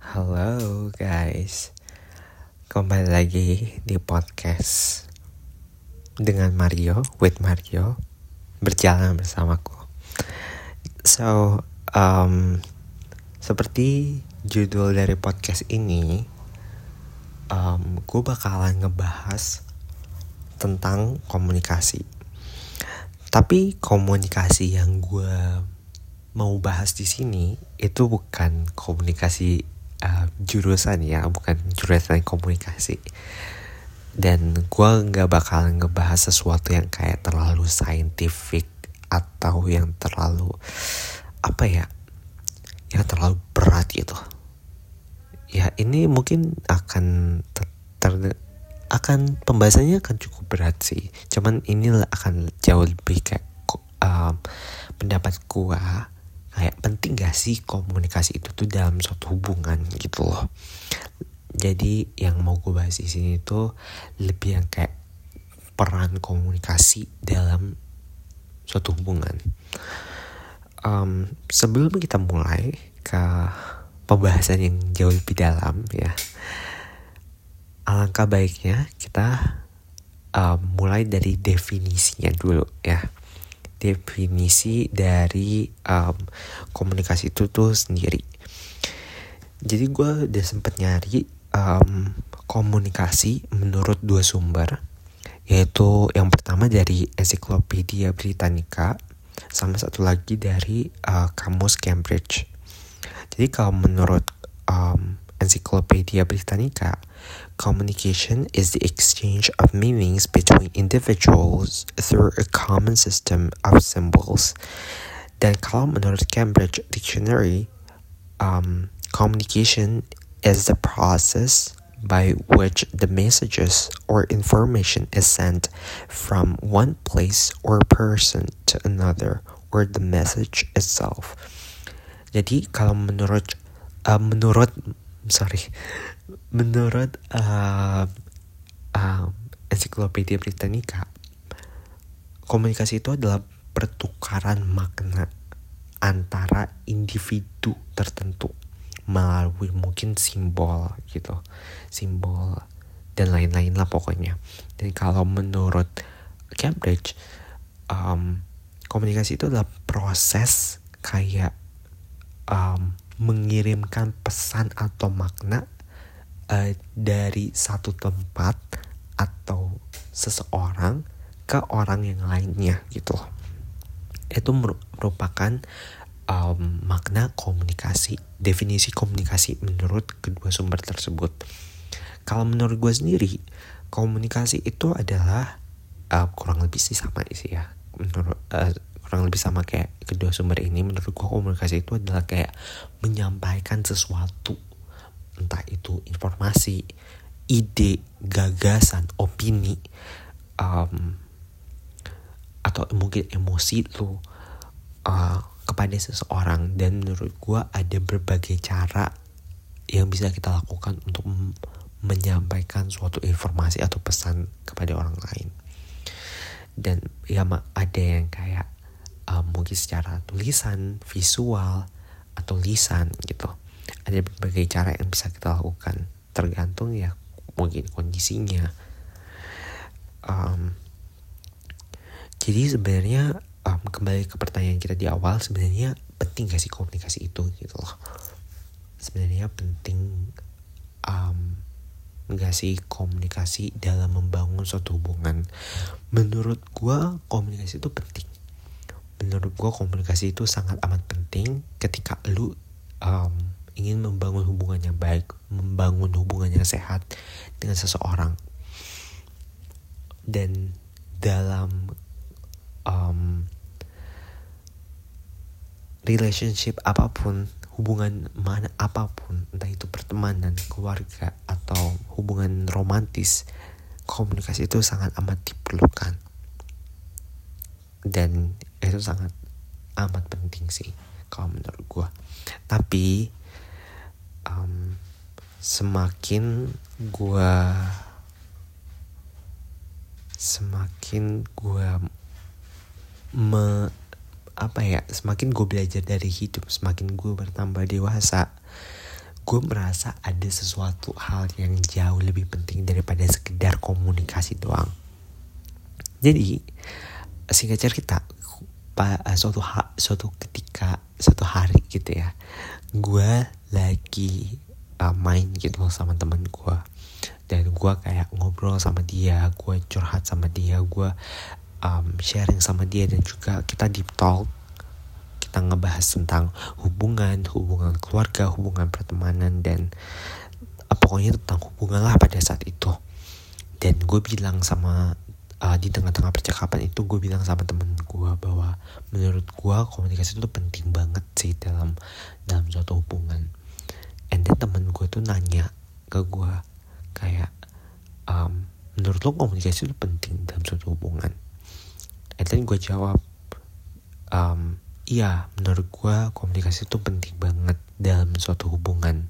Halo guys, kembali lagi di podcast dengan Mario, with Mario, berjalan bersamaku. So, um, seperti judul dari podcast ini, um, gue bakalan ngebahas tentang komunikasi. Tapi komunikasi yang gue mau bahas di sini itu bukan komunikasi uh, jurusan ya bukan jurusan komunikasi. Dan gue nggak bakal ngebahas sesuatu yang kayak terlalu scientific atau yang terlalu apa ya yang terlalu berat gitu. Ya ini mungkin akan ter, ter akan pembahasannya akan cukup berat sih. Cuman ini akan jauh lebih kayak um, pendapat gue penting gak sih komunikasi itu tuh dalam suatu hubungan gitu loh? Jadi yang mau gue bahas di sini tuh lebih yang kayak peran komunikasi dalam suatu hubungan. Um, sebelum kita mulai ke pembahasan yang jauh lebih dalam ya alangkah baiknya kita um, mulai dari definisinya dulu ya definisi dari um, komunikasi itu tuh sendiri. Jadi gue udah sempet nyari um, komunikasi menurut dua sumber, yaitu yang pertama dari Encyclopedia Britannica, sama satu lagi dari uh, Kamus Cambridge. Jadi kalau menurut um, Encyclopedia Britannica, communication is the exchange of meanings between individuals through a common system of symbols. Kalau menurut Cambridge Dictionary, um, communication is the process by which the messages or information is sent from one place or person to another or the message itself. Jadi kalau menurut uh, menurut sorry menurut uh, uh, ensiklopedia Britannica komunikasi itu adalah pertukaran makna antara individu tertentu melalui mungkin simbol gitu simbol dan lain-lain lah pokoknya. Dan kalau menurut Cambridge um, komunikasi itu adalah proses kayak um, mengirimkan pesan atau makna uh, dari satu tempat atau seseorang ke orang yang lainnya gitu Itu merupakan um, makna komunikasi, definisi komunikasi menurut kedua sumber tersebut. Kalau menurut gue sendiri, komunikasi itu adalah uh, kurang lebih sih sama sih ya. Menurut uh, kurang lebih sama kayak kedua sumber ini menurut gue komunikasi itu adalah kayak menyampaikan sesuatu entah itu informasi ide gagasan opini um, atau mungkin emosi lo uh, kepada seseorang dan menurut gue ada berbagai cara yang bisa kita lakukan untuk menyampaikan suatu informasi atau pesan kepada orang lain dan ya ada yang kayak um, mungkin secara tulisan, visual, atau lisan gitu. Ada berbagai cara yang bisa kita lakukan, tergantung ya mungkin kondisinya. Um, jadi sebenarnya um, kembali ke pertanyaan kita di awal, sebenarnya penting gak sih komunikasi itu gitu loh. Sebenarnya penting um, gak sih komunikasi dalam membangun suatu hubungan. Menurut gue komunikasi itu penting menurut gue komunikasi itu sangat amat penting ketika lu um, ingin membangun hubungan yang baik, membangun hubungan yang sehat dengan seseorang. Dan dalam um, relationship apa pun, hubungan mana apa pun, entah itu pertemanan, keluarga, atau hubungan romantis, komunikasi itu sangat amat diperlukan. Dan itu sangat amat penting sih kalau menurut gue tapi um, semakin gue semakin gue me apa ya semakin gue belajar dari hidup semakin gue bertambah dewasa gue merasa ada sesuatu hal yang jauh lebih penting daripada sekedar komunikasi doang. Jadi singkat cerita suatu ha, suatu ketika suatu hari gitu ya gue lagi uh, main gitu sama temen gue dan gue kayak ngobrol sama dia gue curhat sama dia gue um, sharing sama dia dan juga kita deep talk. Kita ngebahas tentang hubungan hubungan keluarga hubungan pertemanan dan uh, pokoknya tentang hubungan lah pada saat itu. Dan gue bilang sama uh, di tengah-tengah percakapan itu gue bilang sama temen gue bahwa menurut gue komunikasi itu penting banget sih dalam dalam suatu hubungan then temen gue tuh nanya ke gue kayak um, menurut lo komunikasi itu penting dalam suatu hubungan? And then gue jawab um, iya menurut gue komunikasi itu penting banget dalam suatu hubungan.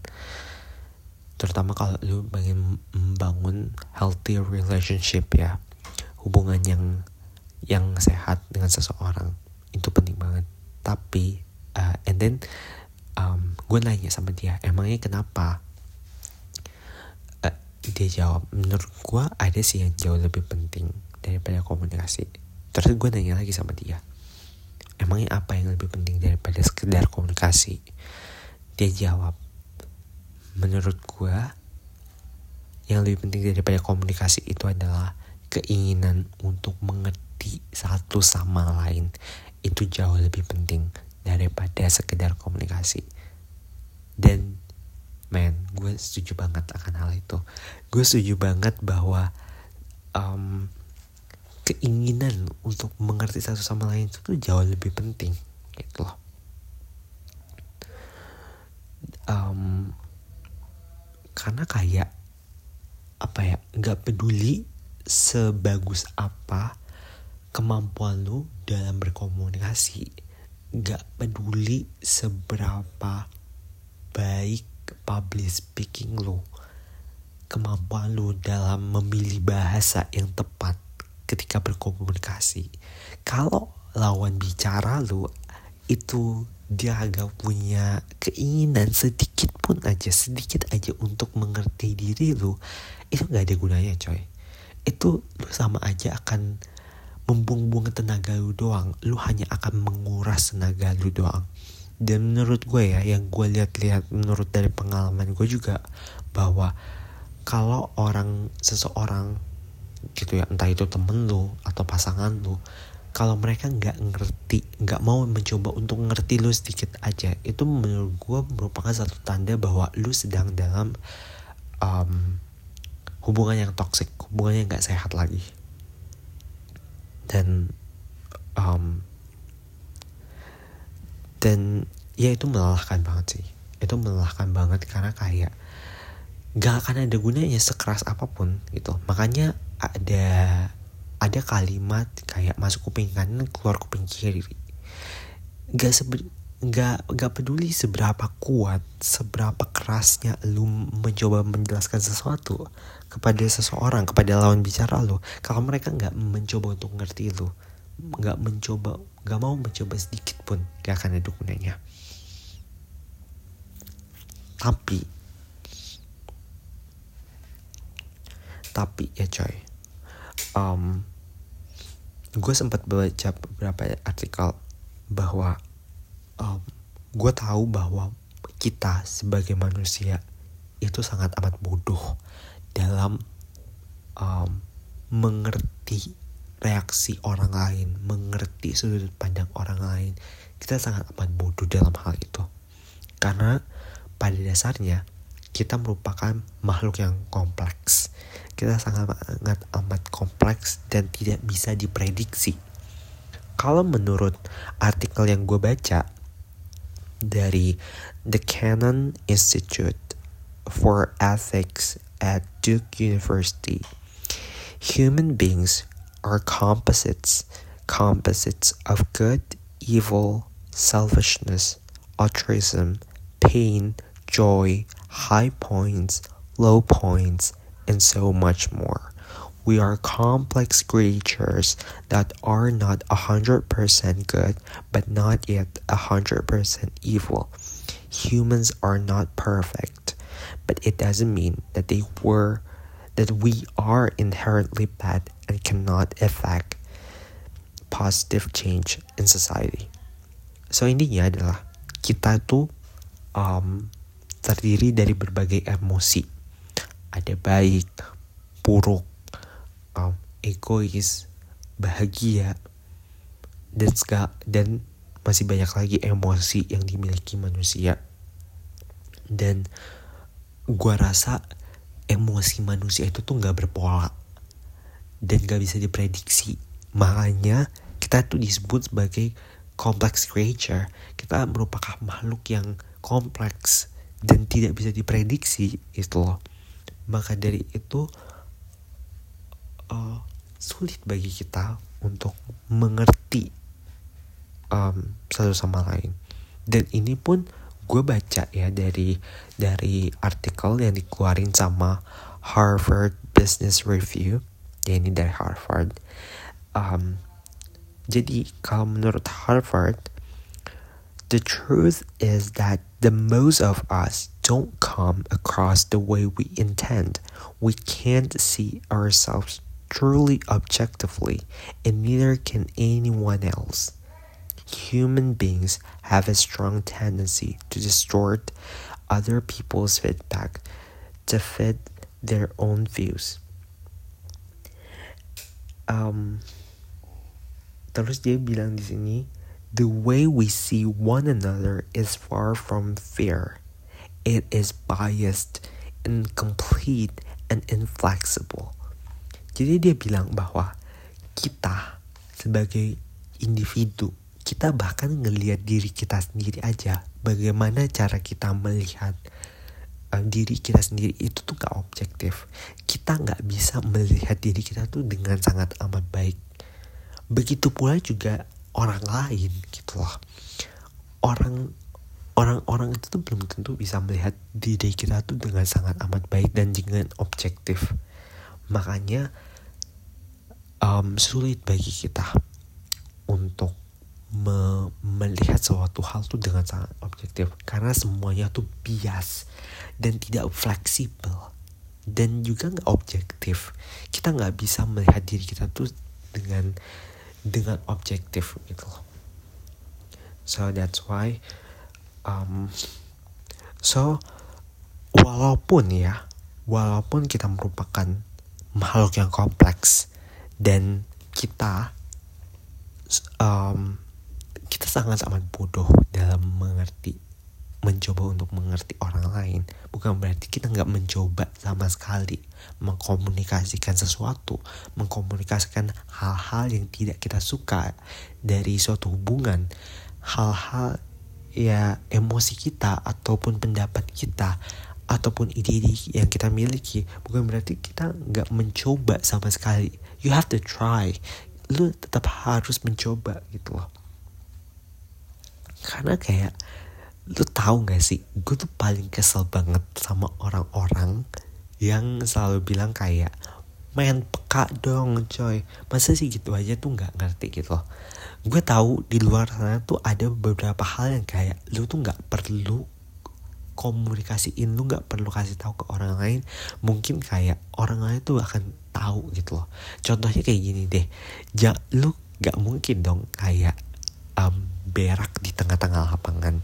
Terutama kalau lu ingin membangun healthy relationship ya hubungan yang yang sehat dengan seseorang itu penting banget. Tapi uh, and then um, gue nanya sama dia emangnya kenapa? Uh, dia jawab menurut gue ada sih yang jauh lebih penting daripada komunikasi. Terus gue nanya lagi sama dia emangnya apa yang lebih penting daripada sekedar komunikasi? Dia jawab menurut gue yang lebih penting daripada komunikasi itu adalah keinginan untuk mengerti satu sama lain. Itu jauh lebih penting daripada sekedar komunikasi. Dan man gue setuju banget akan hal itu. Gue setuju banget bahwa um, keinginan untuk mengerti satu sama lain itu tuh jauh lebih penting gitu loh. Um, karena kayak apa ya nggak peduli sebagus apa kemampuan lu dalam berkomunikasi gak peduli seberapa baik public speaking lu kemampuan lu dalam memilih bahasa yang tepat ketika berkomunikasi. Kalau lawan bicara lu itu dia agak punya keinginan sedikit pun aja sedikit aja untuk mengerti diri lu itu gak ada gunanya coy. Itu lu sama aja akan membuang-buang tenaga lu doang. Lu hanya akan menguras tenaga lu doang. Dan menurut gue ya yang gue lihat-lihat menurut dari pengalaman gue juga bahwa kalau orang seseorang gitu ya entah itu temen lu atau pasangan lu kalau mereka nggak ngerti nggak mau mencoba untuk ngerti lu sedikit aja itu menurut gue merupakan satu tanda bahwa lu sedang dalam um, hubungan yang toxic hubungan yang nggak sehat lagi dan um, dan ya itu melelahkan banget sih. Itu melelahkan banget karena kayak gak akan ada gunanya sekeras apa pun gitu. Makanya ada ada kalimat kayak masuk kuping kanan keluar kuping kiri. Gak sebe nggak nggak peduli seberapa kuat seberapa kerasnya lu mencoba menjelaskan sesuatu kepada seseorang kepada lawan bicara lu kalau mereka nggak mencoba untuk ngerti lu nggak mencoba nggak mau mencoba sedikit pun gak akan ada gunanya. Tapi tapi ya coy um, gue sempat baca beberapa artikel bahwa um, gue tahu bahwa kita sebagai manusia itu sangat amat bodoh dalam um, mengerti reaksi orang lain, mengerti sudut pandang orang lain. Kita sangat amat bodoh dalam hal itu. Karena pada dasarnya kita merupakan makhluk yang kompleks. Kita sangat amat kompleks dan tidak bisa diprediksi. Kalau menurut artikel yang gue baca, dari The Canon Institute for Ethics at Duke University. Human beings are composites, composites of good, evil, selfishness, altruism, pain, joy, high points, low points, and so much more. We are complex creatures that are not 100% good, but not yet 100% evil. Humans are not perfect. But it doesn't mean that they were that we are inherently bad and cannot affect positive change in society. So intinya adalah kita tuh um, terdiri dari berbagai emosi. Ada baik, buruk, um, egois, bahagia, dan segala, dan masih banyak lagi emosi yang dimiliki manusia. Dan gua rasa emosi manusia itu tuh nggak berpola dan gak bisa diprediksi. Makanya kita tuh disebut sebagai complex creature. Kita merupakan makhluk yang kompleks dan tidak bisa diprediksi itu loh. Maka dari itu uh, sulit bagi kita untuk mengerti um, satu sama lain. Dan ini pun gue baca ya dari dari artikel yang dikeluarin sama Harvard Business Review. Ya ini dari Harvard. Um, jadi kalau menurut Harvard the truth is that the most of us don't come across the way we intend. We can't see ourselves truly objectively and neither can anyone else human beings have a strong tendency to distort other people's feedback to fit their own views. Um, terus dia bilang di sini, the way we see one another is far from fair. It is biased, incomplete, and inflexible. Jadi dia bilang bahwa kita sebagai individu kita bahkan ngelihat diri kita sendiri aja. Bagaimana cara kita melihat uh, diri kita sendiri itu tuh gak objektif. Kita nggak bisa melihat diri kita tuh dengan sangat amat baik. Begitu pula juga orang lain gitu loh. Orang orang-orang itu tuh belum tentu bisa melihat diri kita tuh dengan sangat amat baik dan dengan objektif. Makanya um, sulit bagi kita untuk me melihat suatu hal tuh dengan sangat objektif. Karena semuanya tuh bias dan tidak fleksibel dan juga nggak objektif. Kita nggak bisa melihat diri kita tuh dengan dengan objektif gitu loh. So that's why um, so walaupun ya walaupun kita merupakan makhluk yang kompleks dan kita um, kita sangat amat bodoh dalam mengerti mencoba untuk mengerti orang lain. Bukan berarti kita nggak mencoba sama sekali mengkomunikasikan sesuatu mengkomunikasikan hal-hal yang tidak kita suka dari suatu hubungan. Hal-hal ya emosi kita ataupun pendapat kita ataupun ide-ide yang kita miliki. Bukan berarti kita nggak mencoba sama sekali. You have to try. Lu tetap harus mencoba gitu loh karena kayak lu tahu gak sih gue tuh paling kesel banget sama orang-orang yang selalu bilang kayak main peka dong coy. Masa sih gitu aja tuh nggak ngerti gitu loh. Gue tahu di luar sana tuh ada beberapa hal yang kayak lu tuh nggak perlu komunikasiin lu nggak perlu kasih tahu ke orang lain. Mungkin kayak orang lain tuh akan tahu gitu loh. Contohnya kayak gini deh. Ja, lu nggak mungkin dong kayak um, berak di tengah-tengah lapangan.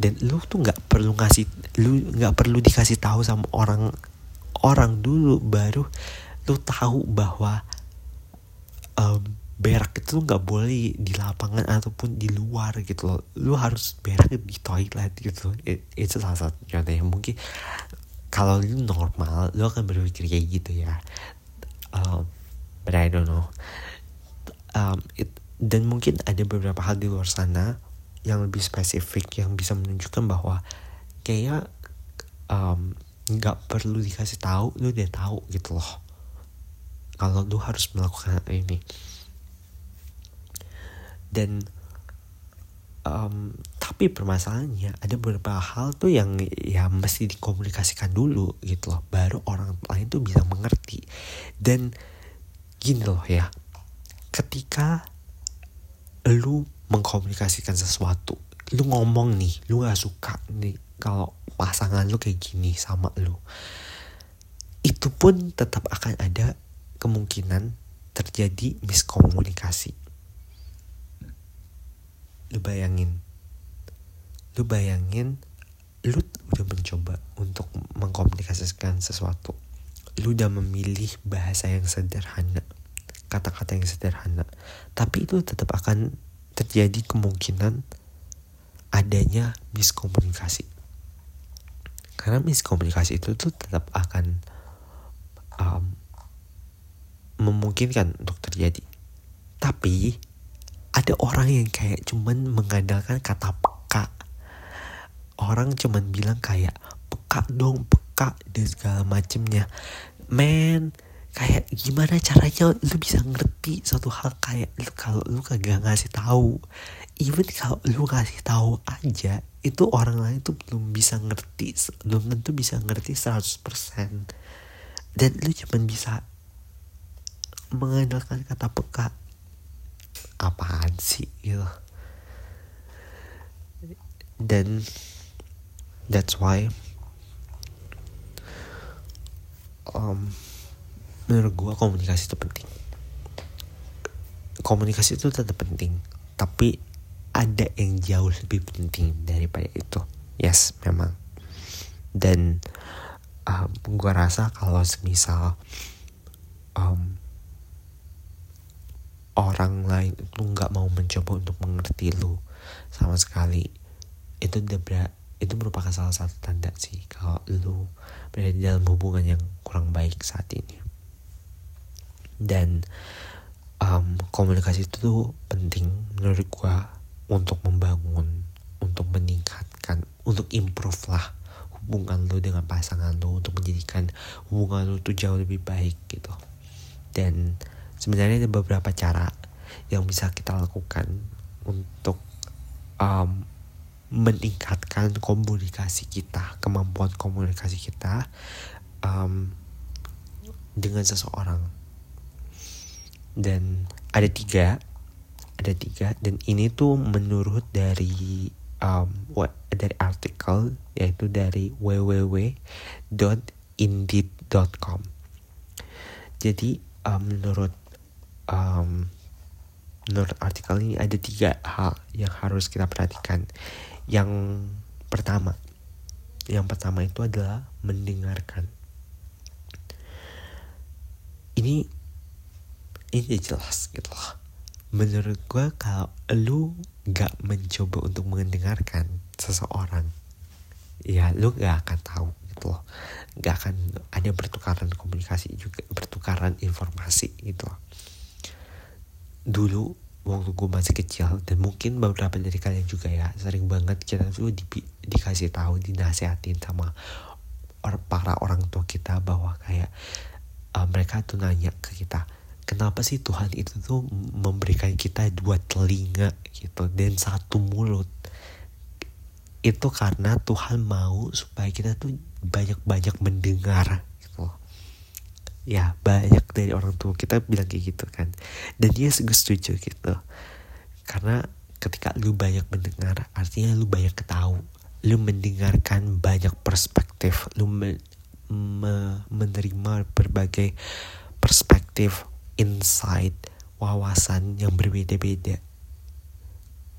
Dan lu tuh nggak perlu ngasih lu nggak perlu dikasih tahu sama orang orang dulu. Baru lu tahu bahwa um, berak itu nggak boleh di lapangan ataupun di luar gitu loh. Lu harus berak di toilet gitu It, itu salah satu contohnya mungkin kalau lu normal lu akan berpikir kayak gitu ya. Um, but I don't know. Um, it, dan mungkin ada beberapa hal di luar sana yang lebih spesifik yang bisa menunjukkan bahwa kayak nggak um, perlu dikasih tahu lu udah tahu gitu loh. Kalau lu harus melakukan ini. Dan um, tapi permasalahannya ada beberapa hal tuh yang ya mesti dikomunikasikan dulu gitu loh. Baru orang lain tuh bisa mengerti. Dan gini loh ya ketika lu mengkomunikasikan sesuatu lu ngomong nih lu gak suka nih kalau pasangan lu kayak gini sama lu itu pun tetap akan ada kemungkinan terjadi miskomunikasi. Lu bayangin lu bayangin lu udah mencoba untuk mengkomunikasikan sesuatu lu udah memilih bahasa yang sederhana kata-kata yang sederhana. Tapi itu tetap akan terjadi kemungkinan adanya miskomunikasi. Karena miskomunikasi itu tuh tetap akan um, memungkinkan untuk terjadi. Tapi ada orang yang kayak cuman mengandalkan kata peka. Orang cuman bilang kayak peka dong peka dan segala macemnya. Men kayak gimana caranya lu bisa ngerti suatu hal kayak lu kalau lu kagak ngasih tahu. Even kalau lu ngasih tahu aja itu orang lain tuh belum bisa ngerti belum tentu bisa ngerti 100% dan lu cuman bisa mengandalkan kata peka. Apaan sih gitu. Dan that's why um, menurut gue komunikasi itu penting. Komunikasi itu tetap penting tapi ada yang jauh lebih penting daripada itu. Yes memang. Dan um, gue rasa kalau semisal um, orang lain itu nggak mau mencoba untuk mengerti lu sama sekali itu udah itu merupakan salah satu tanda sih kalau lu berada dalam hubungan yang kurang baik saat ini dan um, komunikasi itu tuh penting menurut gua untuk membangun untuk meningkatkan untuk improve lah hubungan lu dengan pasangan lu untuk menjadikan hubungan lu tuh jauh lebih baik gitu dan sebenarnya ada beberapa cara yang bisa kita lakukan untuk um, meningkatkan komunikasi kita, kemampuan komunikasi kita um, dengan seseorang. Dan ada tiga, ada tiga, dan ini tuh menurut dari um, what, dari artikel yaitu dari www.indeed.com. Jadi um, menurut um, menurut artikel ini ada tiga hal yang harus kita perhatikan yang pertama, yang pertama itu adalah mendengarkan. Ini ini jelas gitu loh. Menurut gue kalau lu gak mencoba untuk mendengarkan seseorang, ya lu gak akan tahu gitu loh. Gak akan ada pertukaran komunikasi juga, pertukaran informasi gitu loh. Dulu waktu gue masih kecil dan mungkin beberapa dari kalian juga ya sering banget kita tuh di, dikasih tahu dinasehatin sama or, para orang tua kita bahwa kayak uh, mereka tuh nanya ke kita kenapa sih Tuhan itu tuh memberikan kita dua telinga gitu dan satu mulut? Itu karena Tuhan mau supaya kita tuh banyak-banyak mendengar ya banyak dari orang tua kita bilang kayak gitu kan. Dan dia juga setuju gitu. Karena ketika lu banyak mendengar artinya lu banyak ketahu. Lu mendengarkan banyak perspektif. Lu me, me, menerima berbagai perspektif insight wawasan yang berbeda-beda.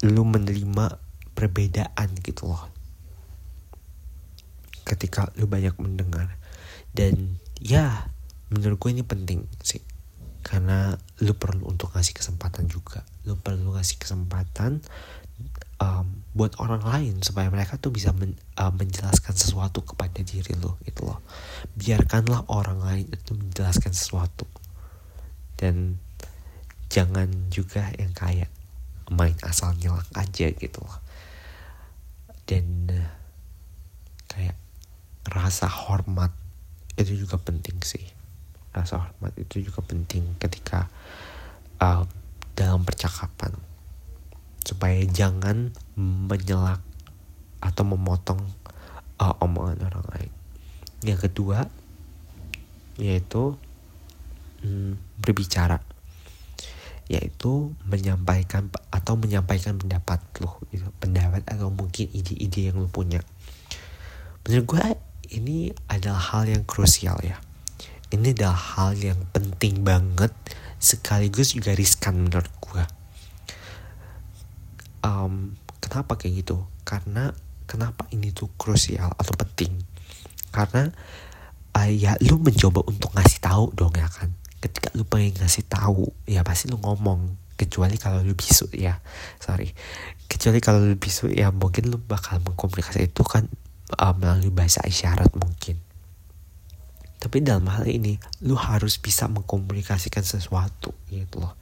Lu menerima perbedaan gitu loh. Ketika lu banyak mendengar. Dan ya menurut gue ini penting sih. Karena lu perlu untuk ngasih kesempatan juga. Lu perlu ngasih kesempatan um, buat orang lain supaya mereka tuh bisa men, uh, menjelaskan sesuatu kepada diri lu gitu loh. Biarkanlah orang lain itu menjelaskan sesuatu dan jangan juga yang kayak main asal nyelak aja gitu loh. Dan uh, kayak rasa hormat itu juga penting sih. Rasa hormat itu juga penting ketika uh, dalam percakapan. Supaya jangan menyelak atau memotong uh, omongan orang lain. Yang kedua yaitu hmm, berbicara yaitu menyampaikan atau menyampaikan pendapat lo gitu. Pendapat atau mungkin ide-ide yang lo punya. Menurut gue ini adalah hal yang krusial ya. Ini adalah hal yang penting banget sekaligus juga riskan menurut gue um, kenapa kayak gitu? Karena kenapa ini tuh krusial atau penting? Karena uh, ya lu mencoba untuk ngasih tahu dong ya kan ketika lu pengen ngasih tahu ya pasti lu ngomong. Kecuali kalau lu bisu ya. Sorry. Kecuali kalau lu bisu ya mungkin lu bakal mengkomunikasi itu kan uh, melalui bahasa isyarat mungkin. Tapi dalam hal ini lu harus bisa mengkomunikasikan sesuatu gitu loh.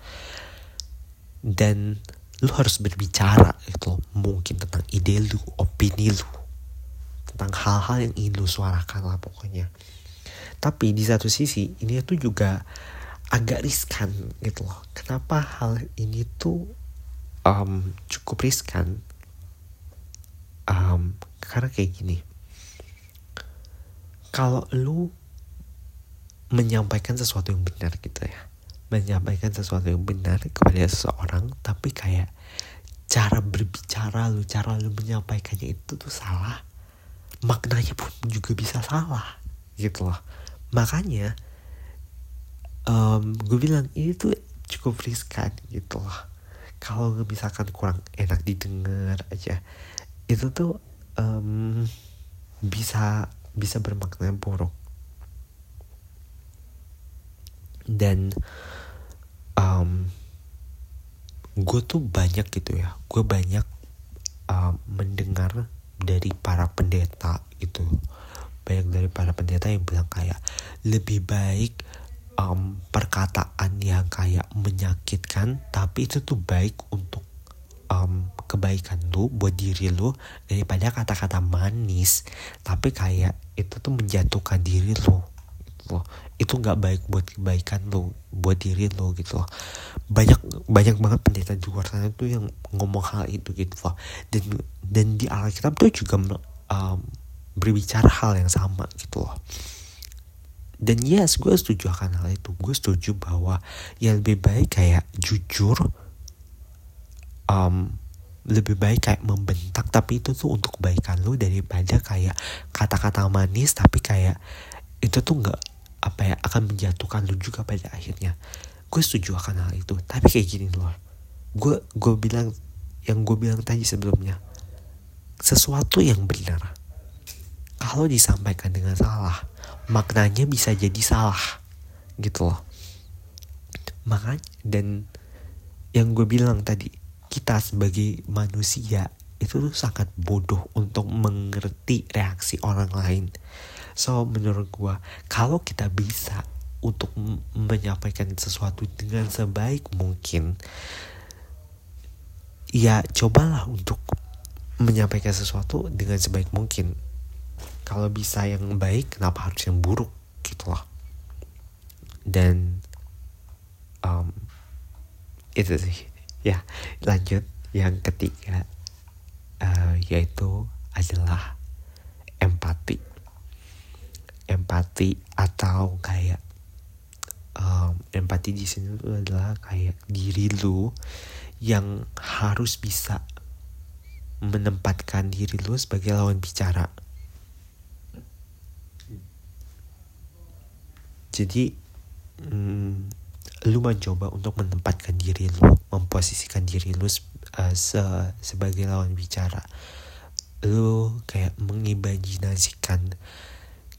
Dan lu harus berbicara gitu loh. Mungkin tentang ide lu opini lu. Tentang hal-hal yang ingin lu suarakan lah pokoknya tapi di satu sisi ini tuh juga agak riskan gitu loh. Kenapa hal ini tuh um, cukup riskan? Um, karena kayak gini. Kalau lu menyampaikan sesuatu yang benar gitu ya. Menyampaikan sesuatu yang benar kepada seseorang tapi kayak cara berbicara lu cara lu menyampaikannya itu tuh salah maknanya pun juga bisa salah gitu loh makanya um, gue bilang ini tuh cukup riskan gitu loh kalau misalkan kurang enak didengar aja itu tuh um, bisa bisa bermakna buruk. Dan um, gue tuh banyak gitu ya gue banyak um, mendengar dari para pendeta itu banyak dari para pendeta yang bilang kayak lebih baik um, perkataan yang kayak menyakitkan tapi itu tuh baik untuk um, kebaikan lu buat diri lu daripada kata-kata manis. Tapi kayak itu tuh menjatuhkan diri lu loh. Itu nggak baik buat kebaikan lo buat diri lo gitu loh. Banyak banyak banget pendeta di luar sana tuh yang ngomong hal itu gitu loh. Dan dan di Alkitab tuh juga um, berbicara hal yang sama gitu loh. Dan yes gue setuju akan hal itu. Gue setuju bahwa ya lebih baik kayak jujur um, lebih baik kayak membentak tapi itu tuh untuk kebaikan lo daripada kayak kata-kata manis tapi kayak itu tuh nggak apa ya akan menjatuhkan lu juga pada akhirnya. Gue setuju akan hal itu. Tapi kayak gini loh. Gue gue bilang yang gue bilang tadi sebelumnya sesuatu yang benar kalau disampaikan dengan salah maknanya bisa jadi salah gitu loh. Makanya dan yang gue bilang tadi kita sebagai manusia itu tuh sangat bodoh untuk mengerti reaksi orang lain. So menurut gue kalau kita bisa untuk menyampaikan sesuatu dengan sebaik mungkin ya cobalah untuk menyampaikan sesuatu dengan sebaik mungkin kalau bisa yang baik kenapa harus yang buruk? Gitu loh dan um, itu sih. Ya lanjut. Yang ketiga uh, yaitu adalah empati. Empati atau kayak um, empati di sini itu adalah kayak diri lu yang harus bisa menempatkan diri lu sebagai lawan bicara. Jadi mm, lu mencoba untuk menempatkan diri lu, memposisikan diri lu uh, se sebagai lawan bicara. Lu kayak mengimajinasikan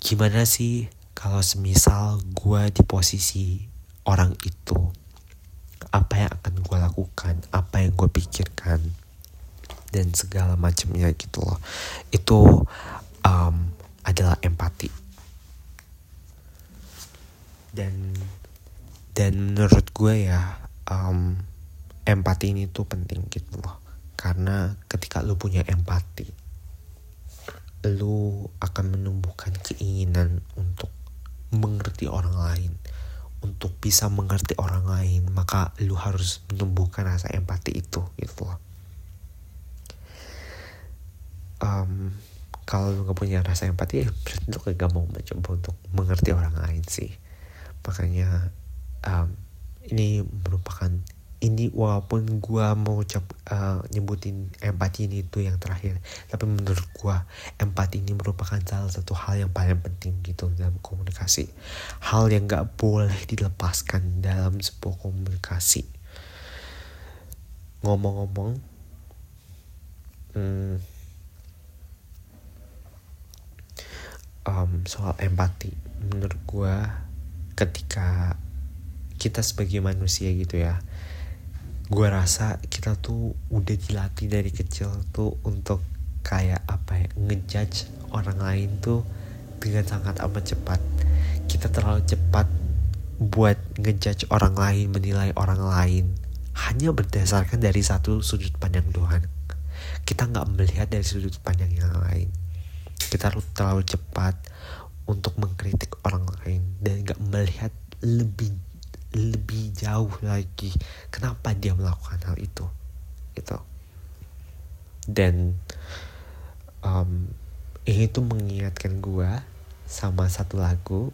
gimana sih kalau semisal gue di posisi orang itu? Apa yang akan gue lakukan? Apa yang gue pikirkan? Dan segala macamnya gitu loh. Itu um, adalah empati dan dan menurut gue ya um, empati ini tuh penting gitu loh. Karena ketika lu punya empati lu akan menumbuhkan keinginan untuk mengerti orang lain. Untuk bisa mengerti orang lain maka lu harus menumbuhkan rasa empati itu gitu loh. Um, kalau lu gak punya rasa empati ya berarti lu gak mau mencoba untuk mengerti orang lain sih makanya um, ini merupakan ini walaupun gue mau ucap uh, nyebutin empati ini itu yang terakhir tapi menurut gue empati ini merupakan salah satu hal yang paling penting gitu dalam komunikasi. Hal yang gak boleh dilepaskan dalam sebuah komunikasi. Ngomong-ngomong hmm, um, soal empati menurut gue ketika kita sebagai manusia gitu ya gue rasa kita tuh udah dilatih dari kecil tuh untuk kayak apa ya ngejudge orang lain tuh dengan sangat amat cepat. Kita terlalu cepat buat ngejudge orang lain menilai orang lain hanya berdasarkan dari satu sudut pandang Tuhan kita nggak melihat dari sudut pandang yang lain. Kita terlalu cepat untuk mengkritik orang lain dan nggak melihat lebih lebih jauh lagi kenapa dia melakukan hal itu itu dan um, ini tuh mengingatkan gue sama satu lagu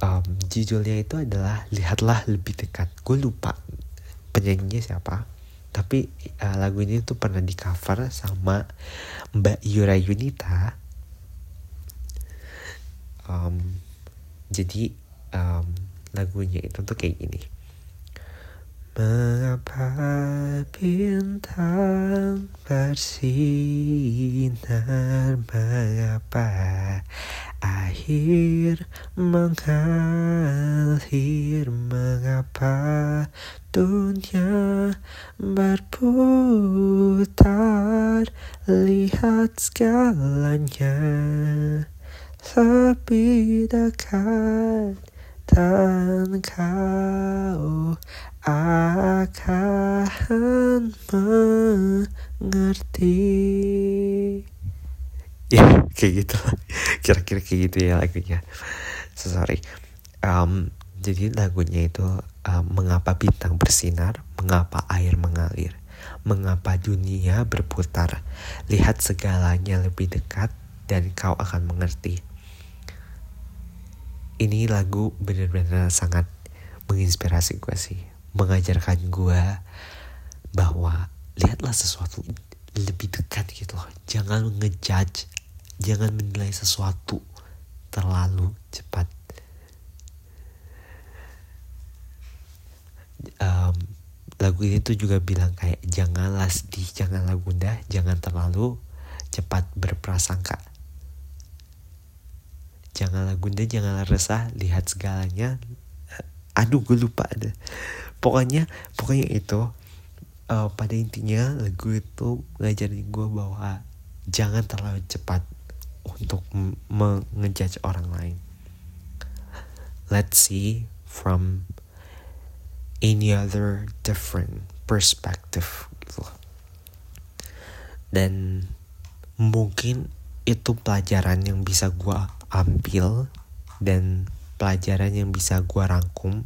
um, judulnya itu adalah lihatlah lebih dekat. Gue lupa penyanyinya siapa tapi uh, lagu ini tuh pernah di cover sama Mbak Yura Yunita um, jadi um, lagunya itu tuh kayak gini. Mengapa bintang bersinar? Mengapa air mengalir? Mengapa dunia berputar? Lihat segalanya lebih dekat dan kau akan mengerti. Ya kayak gitu. Kira-kira kayak gitu ya lagunya. So, sorry. Um, jadi lagunya itu um, mengapa bintang bersinar mengapa air mengalir mengapa dunia berputar. Lihat segalanya lebih dekat dan kau akan mengerti ini lagu benar-benar sangat menginspirasi gue sih. Mengajarkan gue bahwa lihatlah sesuatu lebih dekat gitu loh. Jangan ngejudge jangan menilai sesuatu terlalu cepat. Um, lagu ini tuh juga bilang kayak janganlah sedih janganlah gundah jangan terlalu cepat berprasangka janganlah gundah janganlah resah lihat segalanya. Aduh gue lupa ada. Pokoknya pokoknya itu uh, pada intinya lagu itu ngajarin gue bahwa jangan terlalu cepat untuk mengejudge orang lain. Let's see from any other different perspective. Gitu dan mungkin itu pelajaran yang bisa gue ambil dan pelajaran yang bisa gue rangkum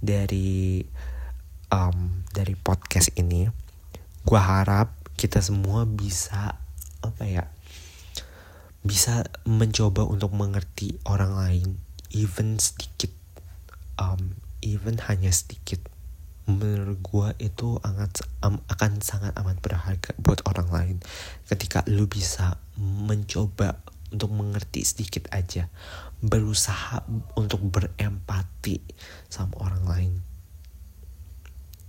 dari um, dari podcast ini gue harap kita semua bisa apa ya bisa mencoba untuk mengerti orang lain even sedikit um, even hanya sedikit. Menurut gue itu sangat um, akan sangat amat berharga buat orang lain ketika lu bisa mencoba untuk mengerti sedikit aja. Berusaha untuk berempati sama orang lain.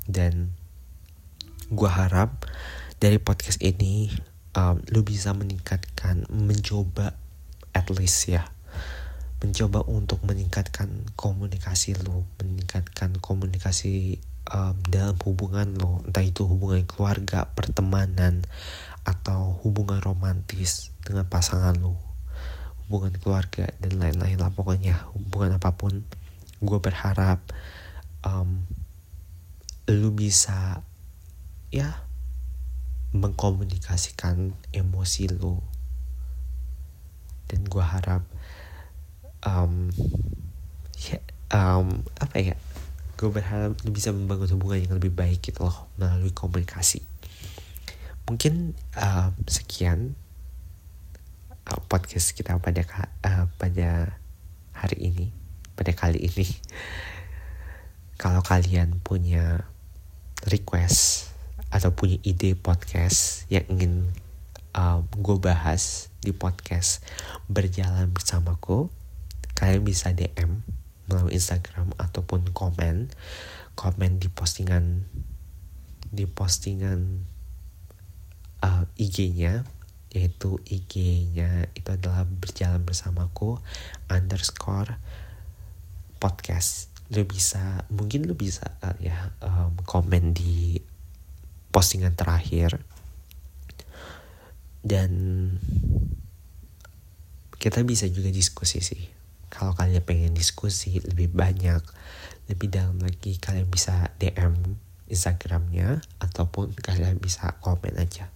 Dan gue harap dari podcast ini um, lu bisa meningkatkan mencoba at least ya. Mencoba untuk meningkatkan komunikasi lu meningkatkan komunikasi um, dalam hubungan lo entah itu hubungan keluarga pertemanan atau hubungan romantis dengan pasangan lo hubungan keluarga dan lain-lain lah pokoknya hubungan apa pun gue berharap um, lu bisa ya mengkomunikasikan emosi lu. Dan gue harap um, ya, um, apa ya gue berharap lu bisa membangun hubungan yang lebih baik gitu loh melalui komunikasi. Mungkin um, sekian podcast kita pada uh, pada hari ini pada kali ini. Kalau kalian punya request atau punya ide podcast yang ingin um, gue bahas di podcast berjalan bersamaku kalian bisa DM melalui Instagram ataupun komen komen di postingan di postingan uh, IG-nya yaitu IG-nya itu adalah berjalan bersamaku underscore podcast. Lu bisa mungkin lu bisa ya um, komen di postingan terakhir. Dan kita bisa juga diskusi sih. Kalau kalian pengen diskusi lebih banyak lebih dalam lagi kalian bisa DM Instagramnya ataupun kalian bisa komen aja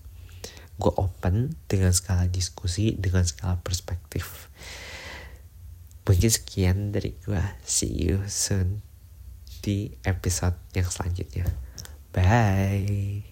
gue open dengan skala diskusi dengan skala perspektif. Mungkin sekian dari gue see you soon di episode yang selanjutnya. Bye